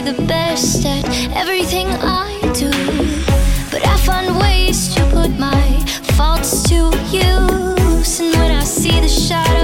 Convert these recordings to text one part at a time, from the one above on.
the best at everything I do. But I find ways to put my faults to use. And when I see the shot,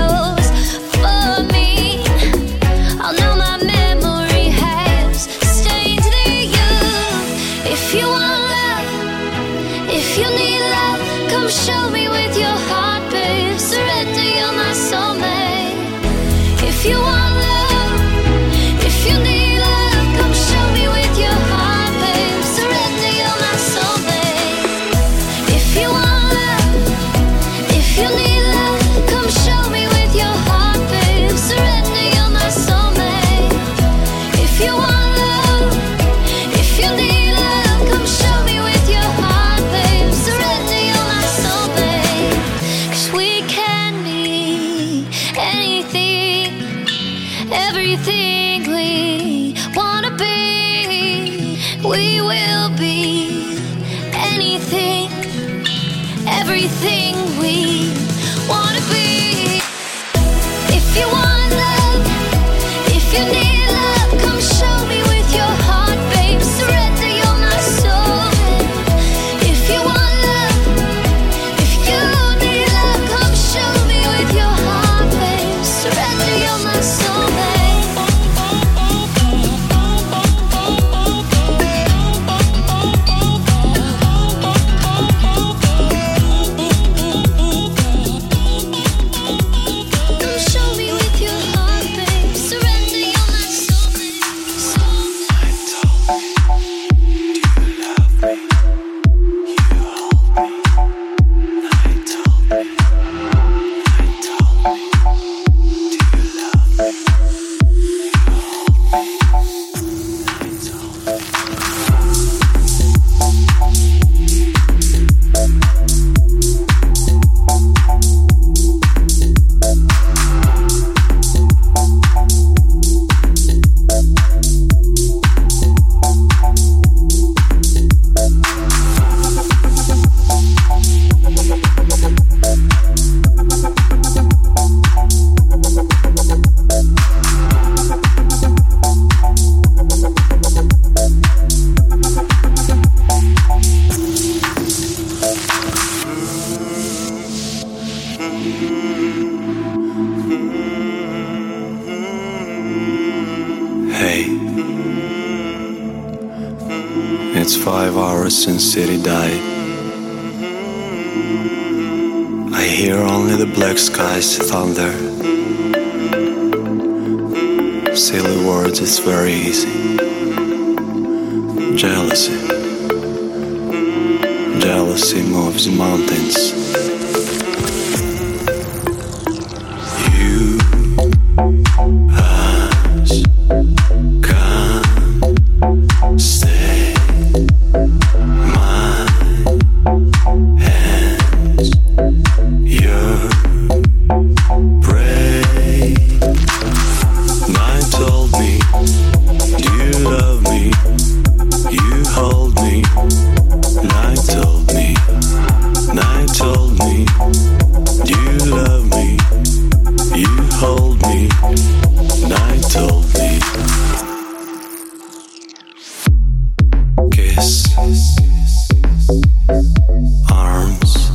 Arms.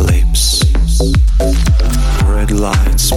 Lips. Red lights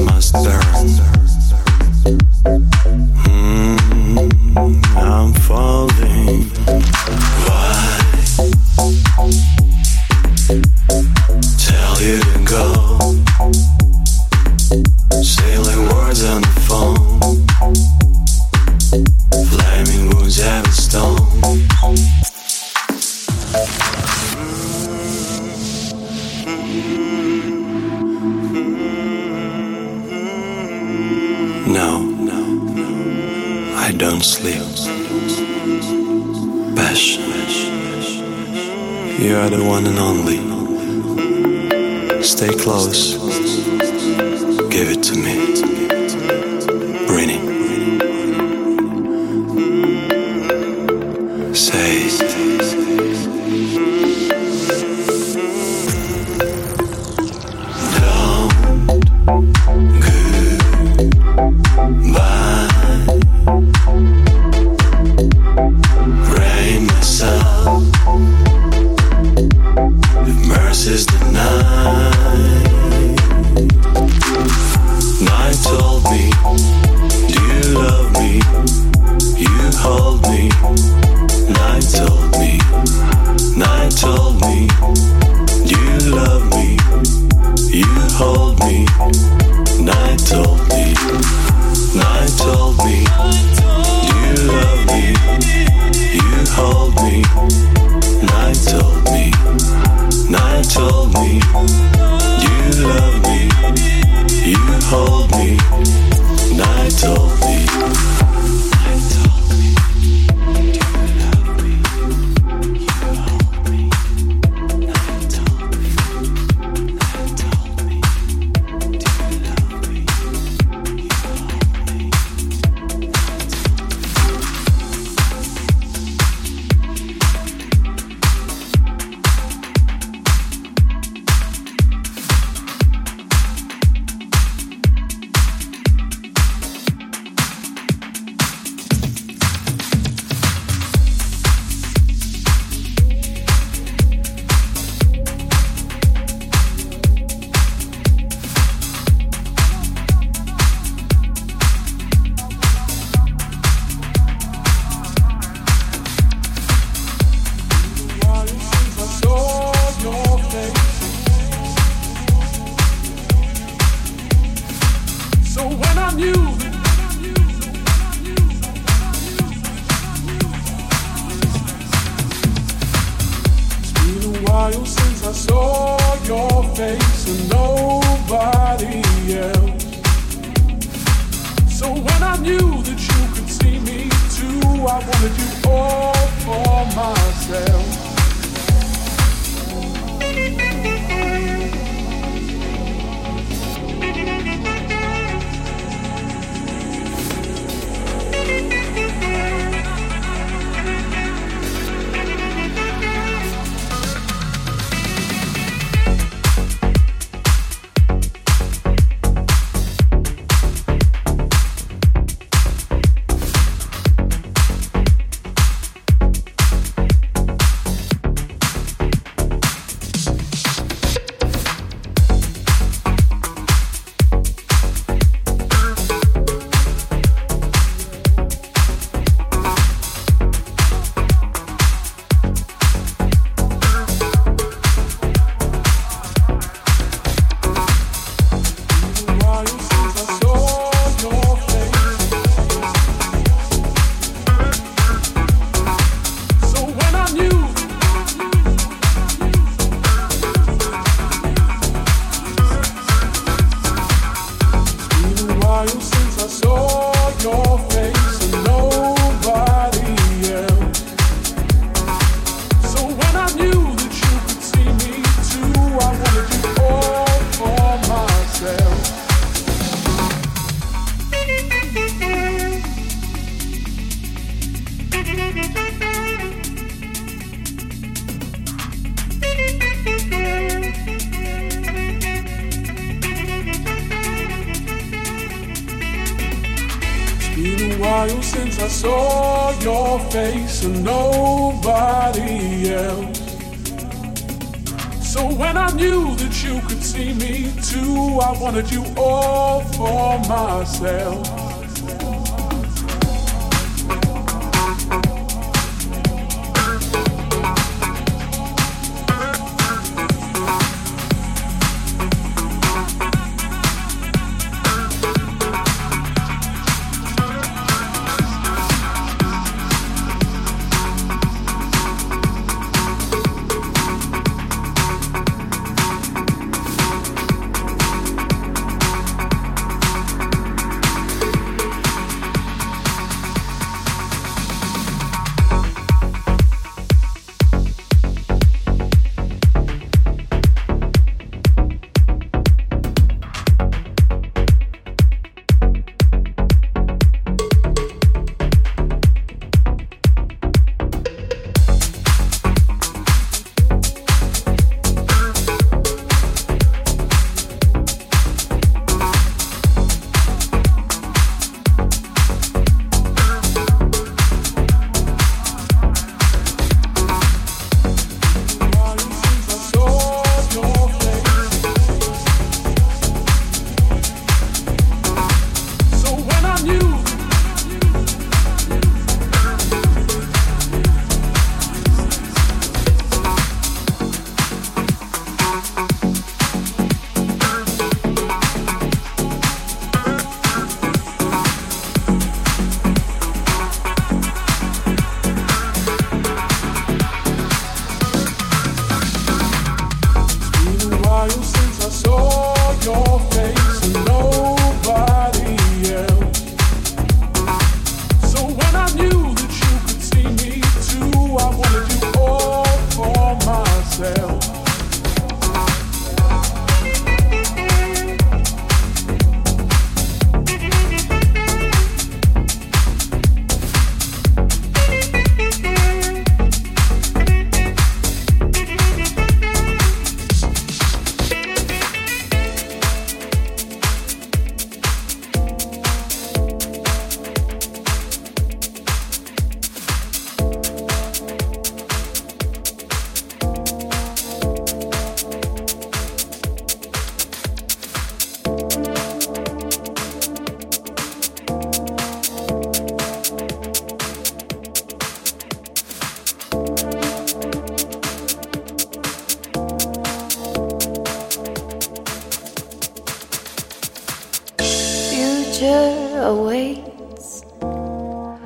future awaits for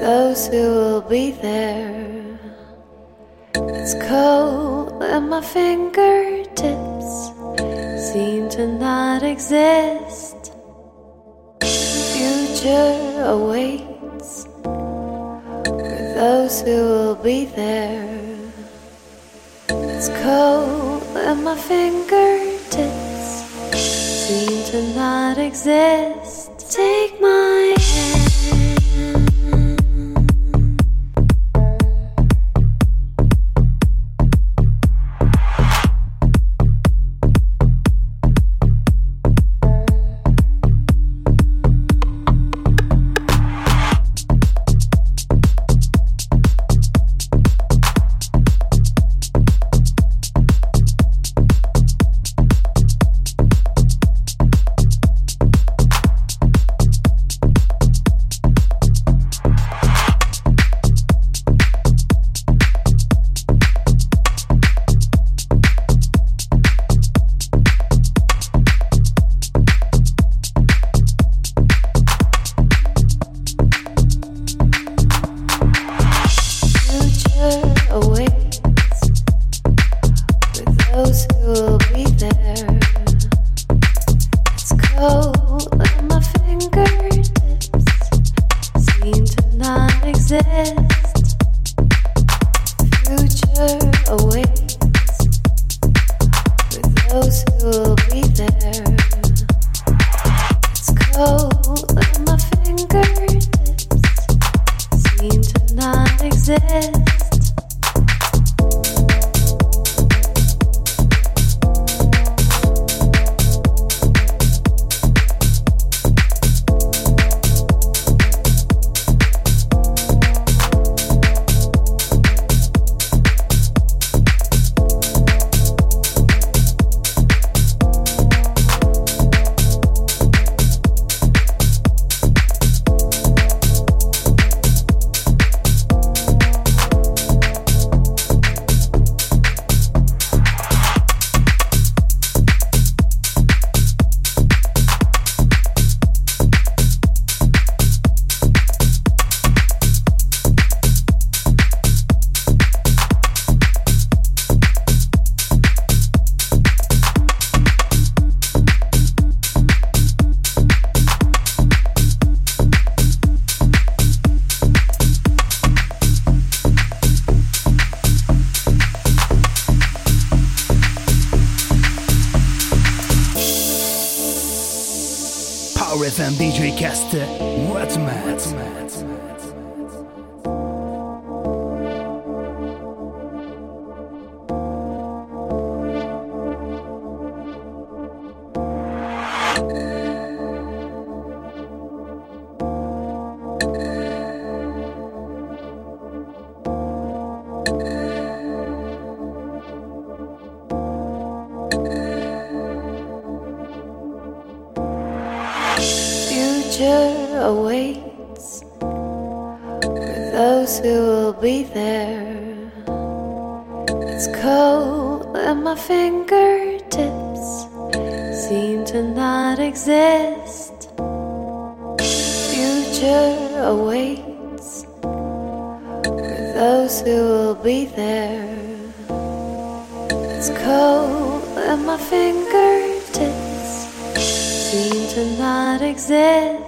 those who will be there. It's cold and my fingertips seem to not exist. Future awaits for those who will be there. It's cold and my fingertips seem to not exist. Take my there. It's cold and my fingertips seem to not exist.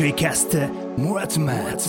Dreamcast Murat Mert.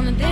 Emotion. the this